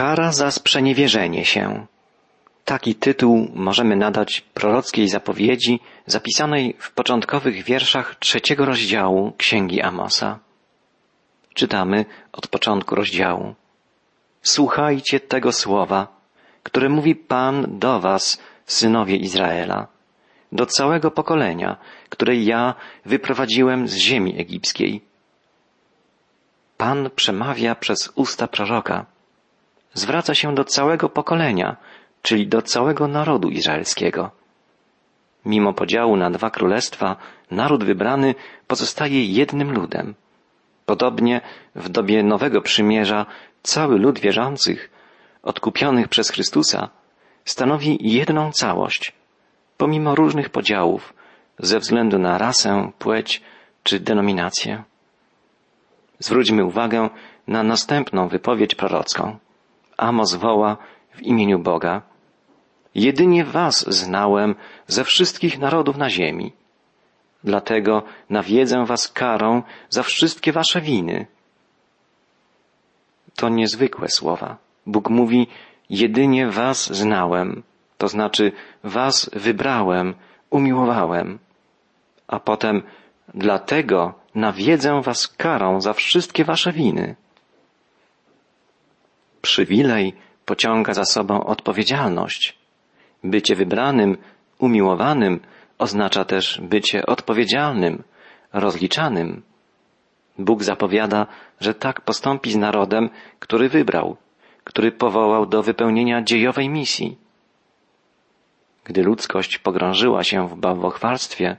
Kara za sprzeniewierzenie się. Taki tytuł możemy nadać prorockiej zapowiedzi zapisanej w początkowych wierszach trzeciego rozdziału Księgi Amosa. Czytamy od początku rozdziału. Słuchajcie tego słowa, które mówi Pan do was, synowie Izraela, do całego pokolenia, które ja wyprowadziłem z ziemi egipskiej. Pan przemawia przez usta proroka. Zwraca się do całego pokolenia, czyli do całego narodu izraelskiego. Mimo podziału na dwa królestwa, naród wybrany pozostaje jednym ludem. Podobnie w dobie Nowego Przymierza cały lud wierzących, odkupionych przez Chrystusa, stanowi jedną całość, pomimo różnych podziałów ze względu na rasę, płeć czy denominację. Zwróćmy uwagę na następną wypowiedź prorocką. Amos woła w imieniu Boga. Jedynie was znałem ze wszystkich narodów na ziemi. Dlatego nawiedzę was karą za wszystkie wasze winy. To niezwykłe słowa. Bóg mówi, jedynie was znałem, to znaczy was wybrałem, umiłowałem. A potem, dlatego nawiedzę was karą za wszystkie wasze winy. Przywilej pociąga za sobą odpowiedzialność. Bycie wybranym, umiłowanym oznacza też bycie odpowiedzialnym, rozliczanym. Bóg zapowiada, że tak postąpi z narodem, który wybrał, który powołał do wypełnienia dziejowej misji. Gdy ludzkość pogrążyła się w bałwochwalstwie,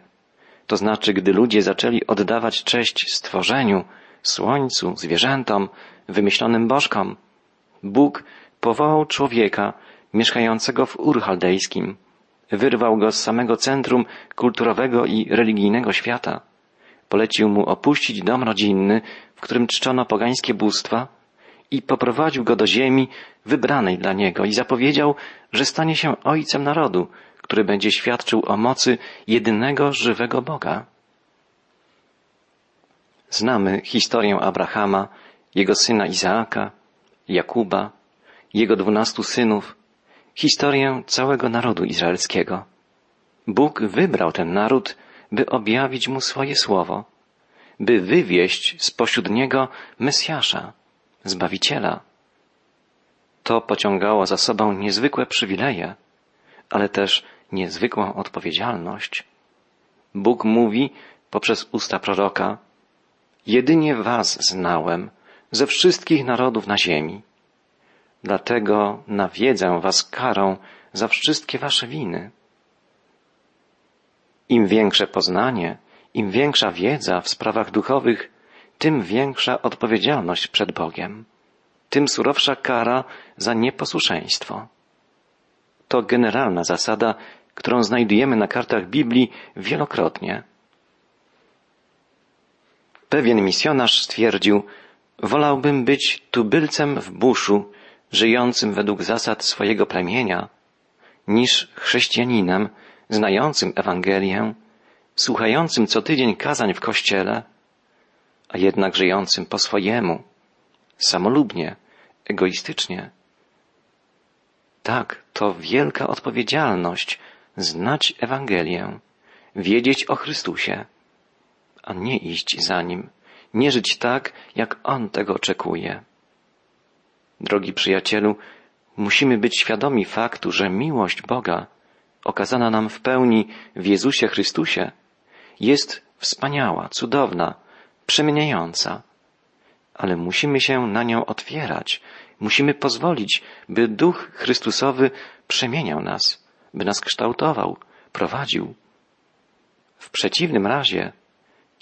to znaczy gdy ludzie zaczęli oddawać cześć stworzeniu, słońcu, zwierzętom, wymyślonym bożkom, Bóg powołał człowieka mieszkającego w Ur Chaldejskim, wyrwał go z samego centrum kulturowego i religijnego świata, polecił mu opuścić dom rodzinny, w którym czczono pogańskie bóstwa i poprowadził go do ziemi wybranej dla niego i zapowiedział, że stanie się ojcem narodu, który będzie świadczył o mocy jedynego żywego Boga. Znamy historię Abrahama, jego syna Izaaka, Jakuba, jego dwunastu synów, historię całego narodu izraelskiego. Bóg wybrał ten naród, by objawić mu swoje słowo, by wywieść spośród niego Mesjasza, Zbawiciela. To pociągało za sobą niezwykłe przywileje, ale też niezwykłą odpowiedzialność. Bóg mówi poprzez usta proroka, jedynie was znałem ze wszystkich narodów na ziemi. Dlatego nawiedzę was karą za wszystkie wasze winy. Im większe poznanie, im większa wiedza w sprawach duchowych, tym większa odpowiedzialność przed Bogiem, tym surowsza kara za nieposłuszeństwo. To generalna zasada, którą znajdujemy na kartach Biblii wielokrotnie. Pewien misjonarz stwierdził, wolałbym być tubylcem w buszu, żyjącym według zasad swojego plemienia, niż chrześcijaninem znającym Ewangelię, słuchającym co tydzień kazań w kościele, a jednak żyjącym po swojemu, samolubnie, egoistycznie. Tak, to wielka odpowiedzialność znać Ewangelię, wiedzieć o Chrystusie, a nie iść za Nim, nie żyć tak, jak On tego oczekuje. Drogi przyjacielu, musimy być świadomi faktu, że miłość Boga, okazana nam w pełni w Jezusie Chrystusie, jest wspaniała, cudowna, przemieniająca, ale musimy się na nią otwierać, musimy pozwolić, by Duch Chrystusowy przemieniał nas, by nas kształtował, prowadził. W przeciwnym razie,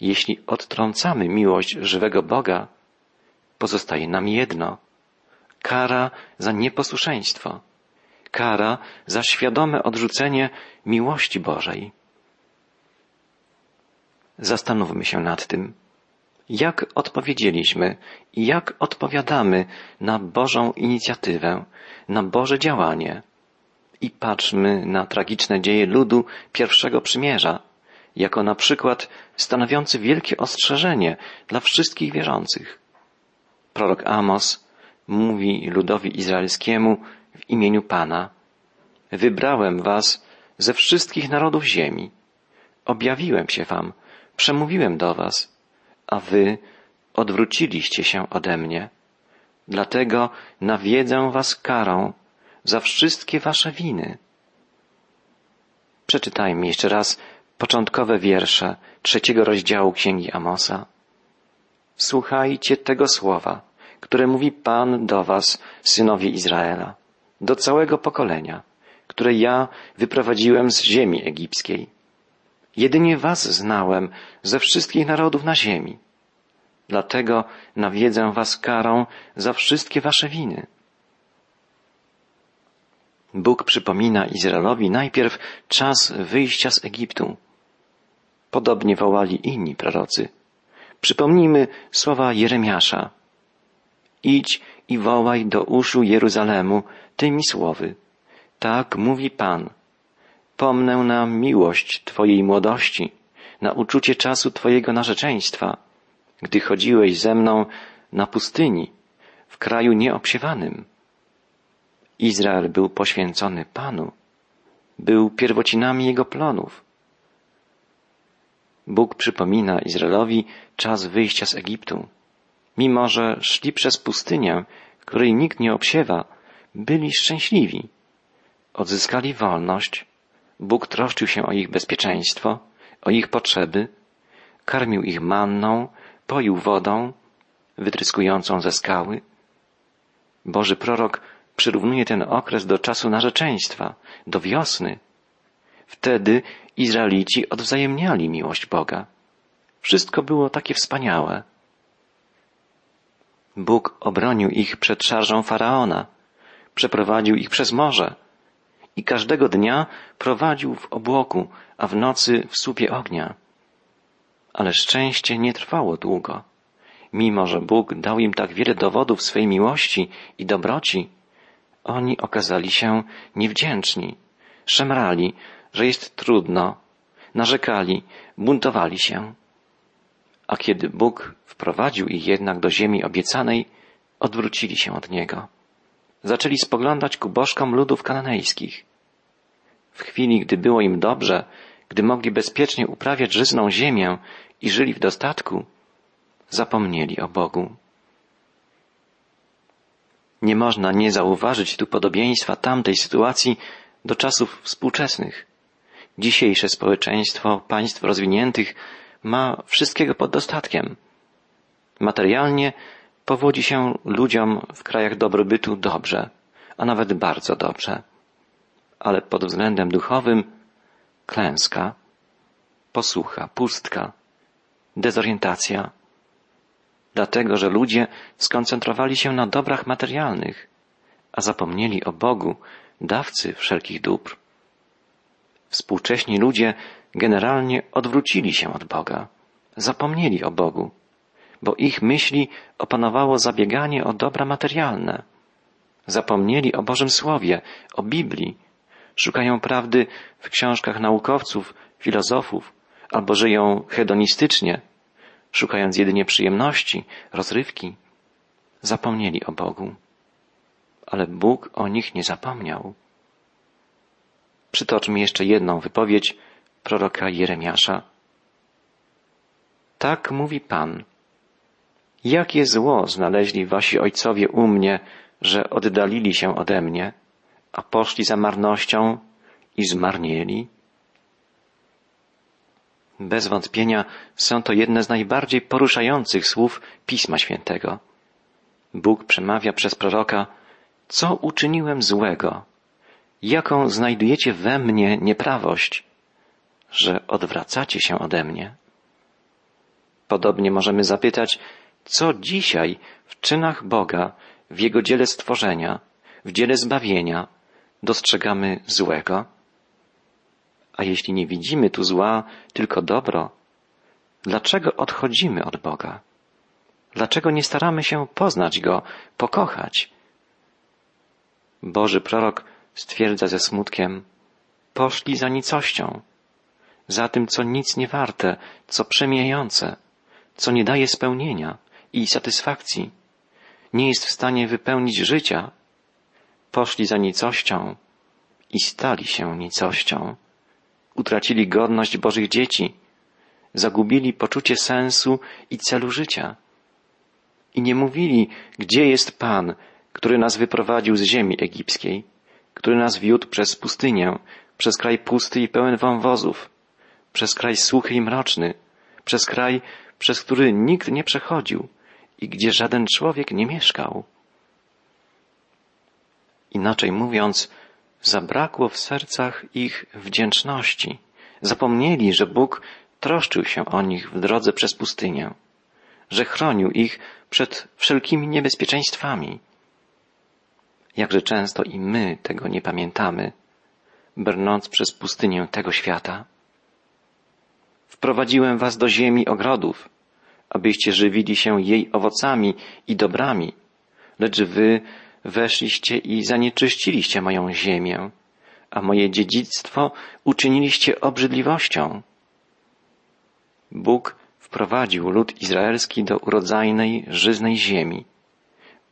jeśli odtrącamy miłość żywego Boga, pozostaje nam jedno kara za nieposłuszeństwo, kara za świadome odrzucenie miłości Bożej. Zastanówmy się nad tym, jak odpowiedzieliśmy i jak odpowiadamy na Bożą inicjatywę, na Boże działanie. I patrzmy na tragiczne dzieje ludu pierwszego przymierza, jako na przykład stanowiący wielkie ostrzeżenie dla wszystkich wierzących. Prorok Amos mówi ludowi izraelskiemu w imieniu Pana. Wybrałem was ze wszystkich narodów ziemi. Objawiłem się wam, przemówiłem do was, a wy odwróciliście się ode mnie. Dlatego nawiedzę was karą za wszystkie wasze winy. Przeczytajmy jeszcze raz początkowe wiersze trzeciego rozdziału Księgi Amosa. Słuchajcie tego słowa, które mówi Pan do was, synowie Izraela, do całego pokolenia, które ja wyprowadziłem z ziemi egipskiej. Jedynie was znałem ze wszystkich narodów na ziemi. Dlatego nawiedzę was karą za wszystkie wasze winy. Bóg przypomina Izraelowi najpierw czas wyjścia z Egiptu. Podobnie wołali inni prorocy. Przypomnijmy słowa Jeremiasza. Idź i wołaj do uszu Jeruzalemu tymi słowy. Tak mówi Pan. Pomnę na miłość Twojej młodości, na uczucie czasu Twojego narzeczeństwa, gdy chodziłeś ze mną na pustyni, w kraju nieobsiewanym. Izrael był poświęcony Panu, był pierwocinami jego plonów. Bóg przypomina Izraelowi czas wyjścia z Egiptu. Mimo, że szli przez pustynię, której nikt nie obsiewa, byli szczęśliwi. Odzyskali wolność. Bóg troszczył się o ich bezpieczeństwo, o ich potrzeby, karmił ich manną, poił wodą, wytryskującą ze skały. Boży prorok przyrównuje ten okres do czasu narzeczeństwa, do wiosny. Wtedy Izraelici odwzajemniali miłość Boga. Wszystko było takie wspaniałe. Bóg obronił ich przed szarżą faraona, przeprowadził ich przez morze i każdego dnia prowadził w obłoku, a w nocy w słupie ognia. Ale szczęście nie trwało długo. Mimo, że Bóg dał im tak wiele dowodów swej miłości i dobroci, oni okazali się niewdzięczni, szemrali, że jest trudno, narzekali, buntowali się. A kiedy Bóg wprowadził ich jednak do ziemi obiecanej, odwrócili się od Niego. Zaczęli spoglądać ku bożkom ludów kananejskich. W chwili, gdy było im dobrze, gdy mogli bezpiecznie uprawiać żyzną ziemię i żyli w dostatku, zapomnieli o Bogu. Nie można nie zauważyć tu podobieństwa tamtej sytuacji do czasów współczesnych. Dzisiejsze społeczeństwo państw rozwiniętych ma wszystkiego pod dostatkiem. Materialnie powodzi się ludziom w krajach dobrobytu dobrze, a nawet bardzo dobrze. Ale pod względem duchowym klęska, posłucha, pustka, dezorientacja, dlatego że ludzie skoncentrowali się na dobrach materialnych, a zapomnieli o Bogu, dawcy wszelkich dóbr. Współcześni ludzie generalnie odwrócili się od Boga, zapomnieli o Bogu, bo ich myśli opanowało zabieganie o dobra materialne. Zapomnieli o Bożym Słowie, o Biblii, szukają prawdy w książkach naukowców, filozofów, albo żyją hedonistycznie, szukając jedynie przyjemności, rozrywki, zapomnieli o Bogu. Ale Bóg o nich nie zapomniał. Przytoczmy jeszcze jedną wypowiedź proroka Jeremiasza. Tak mówi Pan. Jakie zło znaleźli wasi ojcowie u mnie, że oddalili się ode mnie, a poszli za marnością i zmarnieli? Bez wątpienia są to jedne z najbardziej poruszających słów Pisma Świętego. Bóg przemawia przez proroka, co uczyniłem złego, jaką znajdujecie we mnie nieprawość, że odwracacie się ode mnie. Podobnie możemy zapytać, co dzisiaj w czynach Boga, w Jego dziele stworzenia, w dziele zbawienia dostrzegamy złego? A jeśli nie widzimy tu zła, tylko dobro, dlaczego odchodzimy od Boga? Dlaczego nie staramy się poznać Go, pokochać? Boży prorok stwierdza ze smutkiem, poszli za nicością, za tym, co nic nie warte, co przemijające, co nie daje spełnienia i satysfakcji. nie jest w stanie wypełnić życia. Poszli za nicością i stali się nicością. Utracili godność Bożych dzieci, zagubili poczucie sensu i celu życia. I nie mówili, gdzie jest Pan, który nas wyprowadził z ziemi egipskiej, który nas wiódł przez pustynię, przez kraj pusty i pełen wąwozów, przez kraj suchy i mroczny, przez kraj, przez który nikt nie przechodził i gdzie żaden człowiek nie mieszkał. Inaczej mówiąc, zabrakło w sercach ich wdzięczności. Zapomnieli, że Bóg troszczył się o nich w drodze przez pustynię, że chronił ich przed wszelkimi niebezpieczeństwami. Jakże często i my tego nie pamiętamy, brnąc przez pustynię tego świata. Wprowadziłem was do ziemi ogrodów, abyście żywili się jej owocami i dobrami, lecz wy weszliście i zanieczyściliście moją ziemię, a moje dziedzictwo uczyniliście obrzydliwością. Bóg wprowadził lud izraelski do urodzajnej, żyznej ziemi.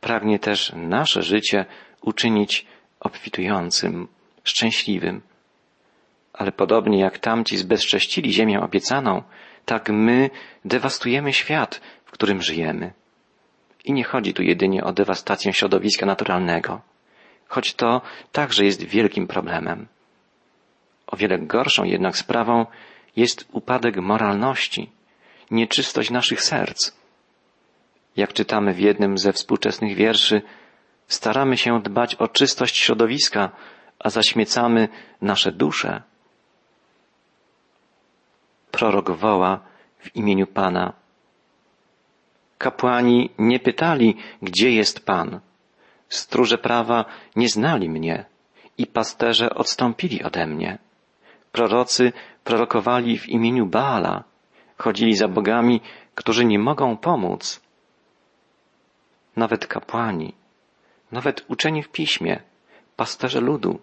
Pragnie też nasze życie uczynić obfitującym, szczęśliwym. Ale podobnie jak tamci zbezcześcili ziemię obiecaną, tak my dewastujemy świat, w którym żyjemy. I nie chodzi tu jedynie o dewastację środowiska naturalnego, choć to także jest wielkim problemem. O wiele gorszą jednak sprawą jest upadek moralności, nieczystość naszych serc. Jak czytamy w jednym ze współczesnych wierszy, staramy się dbać o czystość środowiska, a zaśmiecamy nasze dusze. Prorok woła w imieniu Pana. Kapłani nie pytali, gdzie jest Pan. Stróże prawa nie znali mnie i pasterze odstąpili ode mnie. Prorocy prorokowali w imieniu Baala, chodzili za bogami, którzy nie mogą pomóc. Nawet kapłani, nawet uczeni w piśmie, pasterze ludu,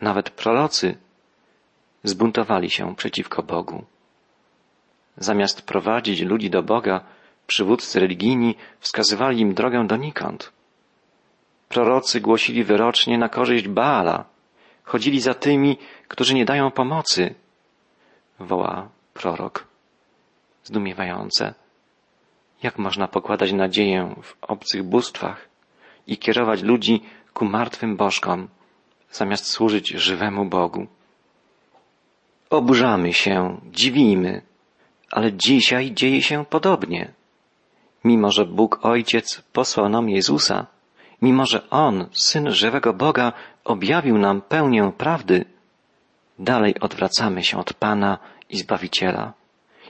nawet prorocy zbuntowali się przeciwko Bogu. Zamiast prowadzić ludzi do Boga, przywódcy religijni wskazywali im drogę donikąd. Prorocy głosili wyrocznie na korzyść Baala, chodzili za tymi, którzy nie dają pomocy, woła prorok. Zdumiewające. Jak można pokładać nadzieję w obcych bóstwach i kierować ludzi ku martwym bożkom, zamiast służyć żywemu Bogu? Oburzamy się, dziwimy, ale dzisiaj dzieje się podobnie. Mimo, że Bóg Ojciec posłał nam Jezusa, mimo, że On, Syn żywego Boga, objawił nam pełnię prawdy, dalej odwracamy się od Pana i Zbawiciela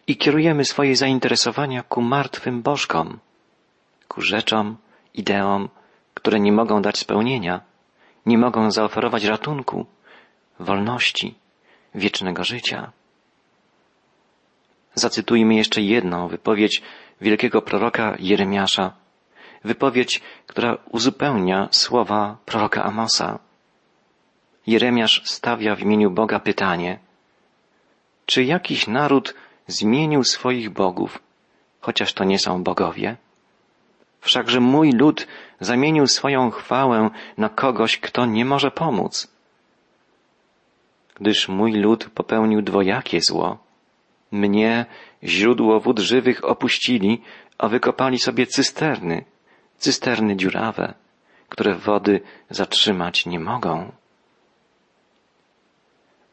i kierujemy swoje zainteresowania ku martwym bożkom, ku rzeczom, ideom, które nie mogą dać spełnienia, nie mogą zaoferować ratunku, wolności, wiecznego życia. Zacytujmy jeszcze jedną wypowiedź wielkiego proroka Jeremiasza, wypowiedź, która uzupełnia słowa proroka Amosa. Jeremiasz stawia w imieniu Boga pytanie, czy jakiś naród zmienił swoich bogów, chociaż to nie są bogowie? Wszakże mój lud zamienił swoją chwałę na kogoś, kto nie może pomóc. Gdyż mój lud popełnił dwojakie zło. Mnie, źródło wód żywych, opuścili, a wykopali sobie cysterny, cysterny dziurawe, które wody zatrzymać nie mogą.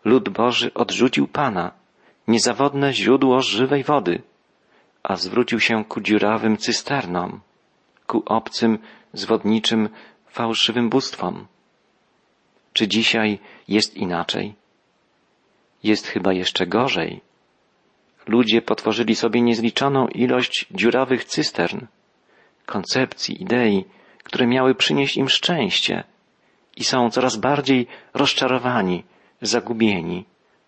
Lud Boży odrzucił Pana, niezawodne źródło żywej wody, a zwrócił się ku dziurawym cysternom, ku obcym, zwodniczym, fałszywym bóstwom. Czy dzisiaj jest inaczej? Jest chyba jeszcze gorzej. Ludzie potworzyli sobie niezliczoną ilość dziurawych cystern, koncepcji, idei, które miały przynieść im szczęście i są coraz bardziej rozczarowani, zagubieni,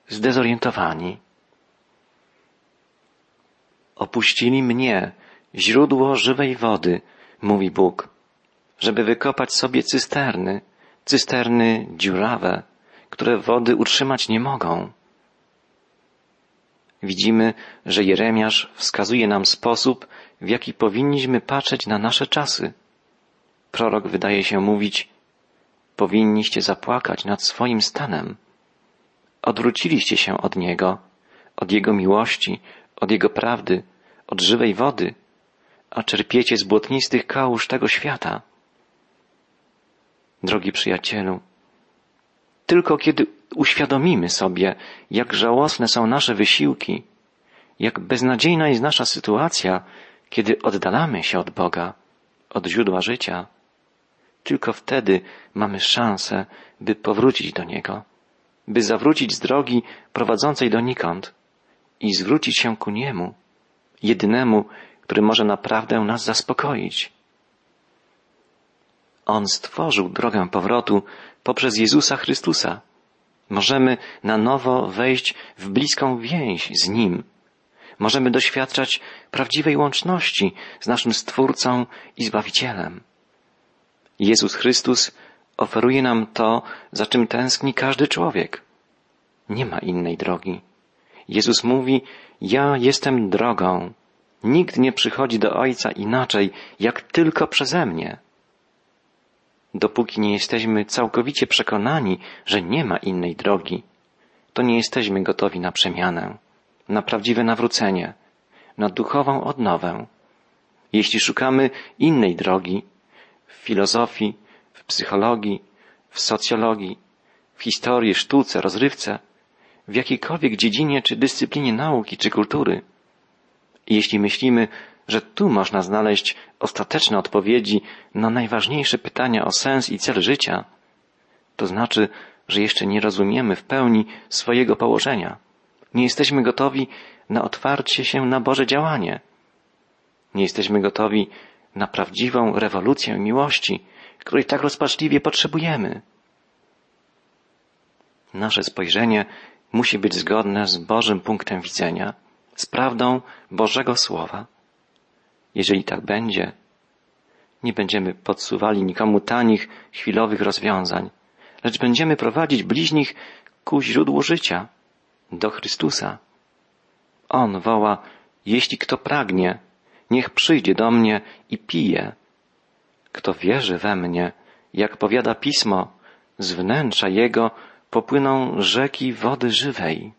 zdezorientowani. Opuścili mnie, źródło żywej wody, mówi Bóg, żeby wykopać sobie cysterny, cysterny dziurawe, które wody utrzymać nie mogą. Widzimy, że Jeremiasz wskazuje nam sposób, w jaki powinniśmy patrzeć na nasze czasy, prorok wydaje się mówić, powinniście zapłakać nad swoim stanem. Odwróciliście się od Niego, od Jego miłości, od Jego prawdy, od żywej wody, a czerpiecie z błotnistych kałuż tego świata. Drogi przyjacielu, tylko kiedy uświadomimy sobie, jak żałosne są nasze wysiłki, jak beznadziejna jest nasza sytuacja, kiedy oddalamy się od Boga, od źródła życia, tylko wtedy mamy szansę, by powrócić do Niego, by zawrócić z drogi prowadzącej donikąd i zwrócić się ku Niemu, jedynemu, który może naprawdę nas zaspokoić. On stworzył drogę powrotu poprzez Jezusa Chrystusa. Możemy na nowo wejść w bliską więź z Nim. Możemy doświadczać prawdziwej łączności z naszym Stwórcą i Zbawicielem. Jezus Chrystus oferuje nam to, za czym tęskni każdy człowiek. Nie ma innej drogi. Jezus mówi, ja jestem drogą. Nikt nie przychodzi do Ojca inaczej, jak tylko przeze mnie. Dopóki nie jesteśmy całkowicie przekonani, że nie ma innej drogi, to nie jesteśmy gotowi na przemianę, na prawdziwe nawrócenie, na duchową odnowę. Jeśli szukamy innej drogi, w filozofii, w psychologii, w socjologii, w historii, sztuce, rozrywce, w jakiejkolwiek dziedzinie czy dyscyplinie nauki czy kultury. Jeśli myślimy, że tu można znaleźć ostateczne odpowiedzi na najważniejsze pytania o sens i cel życia, to znaczy, że jeszcze nie rozumiemy w pełni swojego położenia. Nie jesteśmy gotowi na otwarcie się na Boże działanie. Nie jesteśmy gotowi na prawdziwą rewolucję miłości, której tak rozpaczliwie potrzebujemy. Nasze spojrzenie musi być zgodne z Bożym punktem widzenia, z prawdą Bożego Słowa. Jeżeli tak będzie, nie będziemy podsuwali nikomu tanich, chwilowych rozwiązań, lecz będziemy prowadzić bliźnich ku źródłu życia, do Chrystusa. On woła, jeśli kto pragnie, niech przyjdzie do mnie i pije. Kto wierzy we mnie, jak powiada pismo, z wnętrza jego popłyną rzeki wody żywej.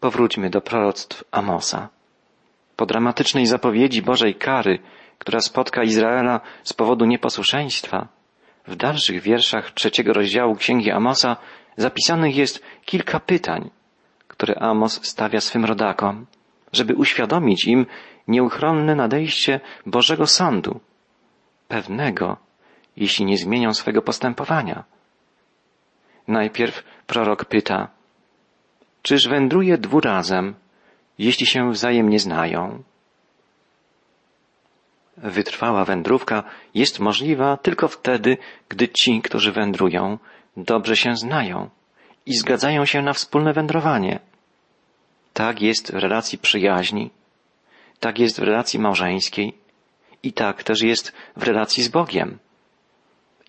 Powróćmy do proroctw Amosa. Po dramatycznej zapowiedzi Bożej kary, która spotka Izraela z powodu nieposłuszeństwa, w dalszych wierszach trzeciego rozdziału Księgi Amosa zapisanych jest kilka pytań, które Amos stawia swym rodakom, żeby uświadomić im nieuchronne nadejście Bożego Sądu, pewnego, jeśli nie zmienią swego postępowania. Najpierw prorok pyta, czyż wędruje dwurazem, jeśli się wzajemnie znają? Wytrwała wędrówka jest możliwa tylko wtedy, gdy ci, którzy wędrują, dobrze się znają i zgadzają się na wspólne wędrowanie. Tak jest w relacji przyjaźni, tak jest w relacji małżeńskiej i tak też jest w relacji z Bogiem.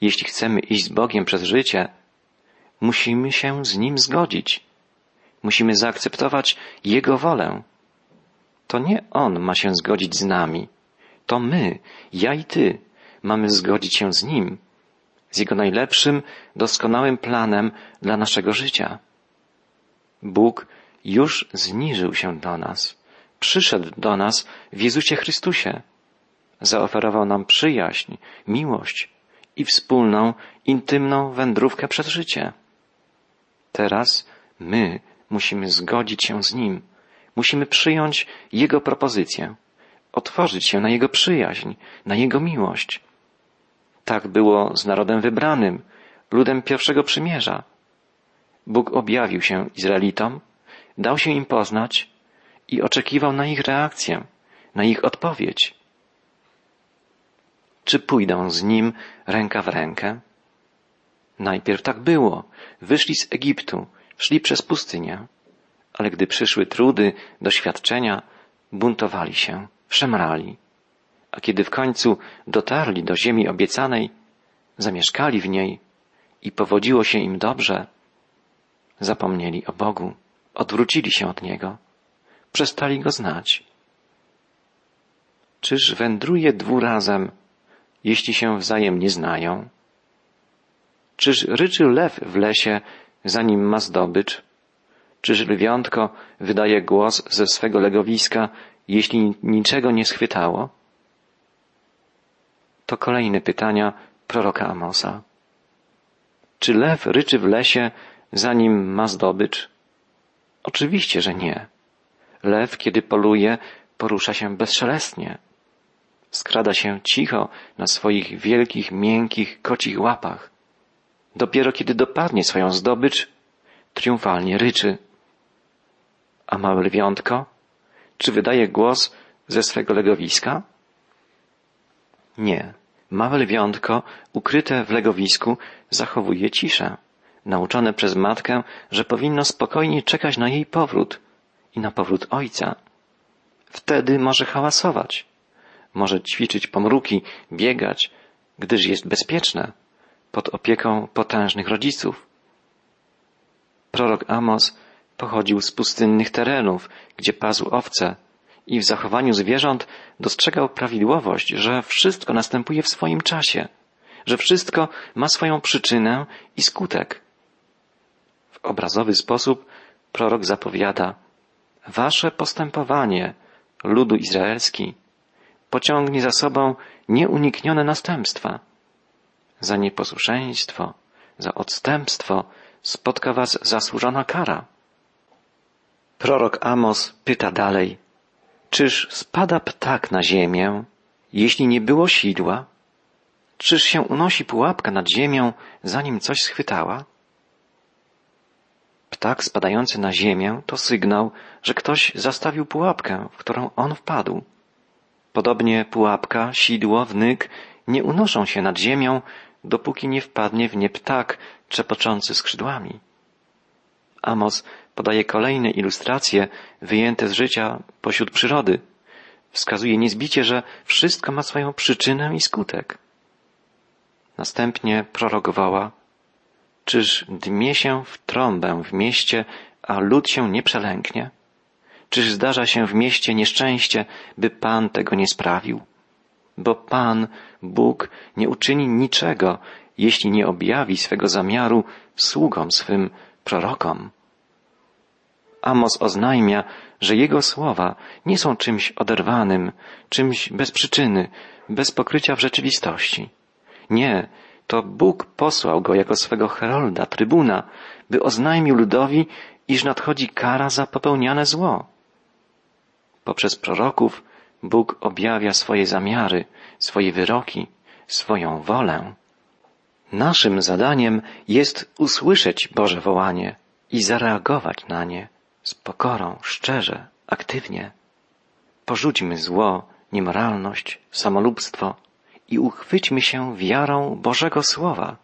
Jeśli chcemy iść z Bogiem przez życie, musimy się z Nim zgodzić. Musimy zaakceptować Jego wolę. To nie On ma się zgodzić z nami. To my, ja i Ty, mamy zgodzić się z Nim, z Jego najlepszym, doskonałym planem dla naszego życia. Bóg już zniżył się do nas, przyszedł do nas w Jezusie Chrystusie. Zaoferował nam przyjaźń, miłość i wspólną, intymną wędrówkę przez życie. Teraz my musimy zgodzić się z Nim, musimy przyjąć Jego propozycję, otworzyć się na Jego przyjaźń, na Jego miłość. Tak było z narodem wybranym, ludem pierwszego przymierza. Bóg objawił się Izraelitom, dał się im poznać i oczekiwał na ich reakcję, na ich odpowiedź. Czy pójdą z nim ręka w rękę? Najpierw tak było. Wyszli z Egiptu, szli przez pustynię, ale gdy przyszły trudy, doświadczenia, buntowali się, szemrali. A kiedy w końcu dotarli do ziemi obiecanej, zamieszkali w niej i powodziło się im dobrze, zapomnieli o Bogu, odwrócili się od Niego, przestali Go znać. Czyż wędruje dwurazem, jeśli się wzajemnie znają? Czyż ryczy lew w lesie, zanim ma zdobycz? Czyż lwiątko wydaje głos ze swego legowiska, jeśli niczego nie schwytało? To kolejne pytania proroka Amosa. Czy lew ryczy w lesie, zanim ma zdobycz? Oczywiście, że nie. Lew, kiedy poluje, porusza się bezszelestnie. Skrada się cicho na swoich wielkich, miękkich, kocich łapach. Dopiero kiedy dopadnie swoją zdobycz, triumfalnie ryczy. A małe lwiątko? Czy wydaje głos ze swego legowiska? Nie. Małe lwiątko, ukryte w legowisku, zachowuje ciszę, nauczone przez matkę, że powinno spokojnie czekać na jej powrót i na powrót ojca. Wtedy może hałasować, może ćwiczyć pomruki, biegać, gdyż jest bezpieczne pod opieką potężnych rodziców. Prorok Amos pochodził z pustynnych terenów, gdzie pasł owce i w zachowaniu zwierząt dostrzegał prawidłowość, że wszystko następuje w swoim czasie, że wszystko ma swoją przyczynę i skutek. W obrazowy sposób prorok zapowiada, wasze postępowanie, ludu izraelski, pociągnie za sobą nieuniknione następstwa. Za nieposłuszeństwo, za odstępstwo spotka was zasłużona kara. Prorok Amos pyta dalej, czyż spada ptak na ziemię, jeśli nie było sidła? Czyż się unosi pułapka nad ziemią, zanim coś schwytała? Ptak spadający na ziemię to sygnał, że ktoś zastawił pułapkę, w którą on wpadł. Podobnie pułapka, sidło, wnyk nie unoszą się nad ziemią, dopóki nie wpadnie w nie ptak trzepoczący skrzydłami. Amos podaje kolejne ilustracje wyjęte z życia pośród przyrody. Wskazuje niezbicie, że wszystko ma swoją przyczynę i skutek. Następnie prorokowała, czyż dmie się w trąbę w mieście, a lud się nie przelęknie? Czyż zdarza się w mieście nieszczęście, by Pan tego nie sprawił? Bo Pan, Bóg, nie uczyni niczego, jeśli nie objawi swego zamiaru sługom swym prorokom. Amos oznajmia, że jego słowa nie są czymś oderwanym, czymś bez przyczyny, bez pokrycia w rzeczywistości. Nie, to Bóg posłał go jako swego herolda, trybuna, by oznajmił ludowi, iż nadchodzi kara za popełniane zło. Poprzez proroków Bóg objawia swoje zamiary, swoje wyroki, swoją wolę. Naszym zadaniem jest usłyszeć Boże wołanie i zareagować na nie z pokorą, szczerze, aktywnie. Porzućmy zło, niemoralność, samolubstwo i uchwyćmy się wiarą Bożego Słowa.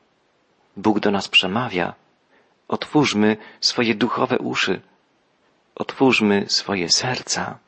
Bóg do nas przemawia. Otwórzmy swoje duchowe uszy. Otwórzmy swoje serca.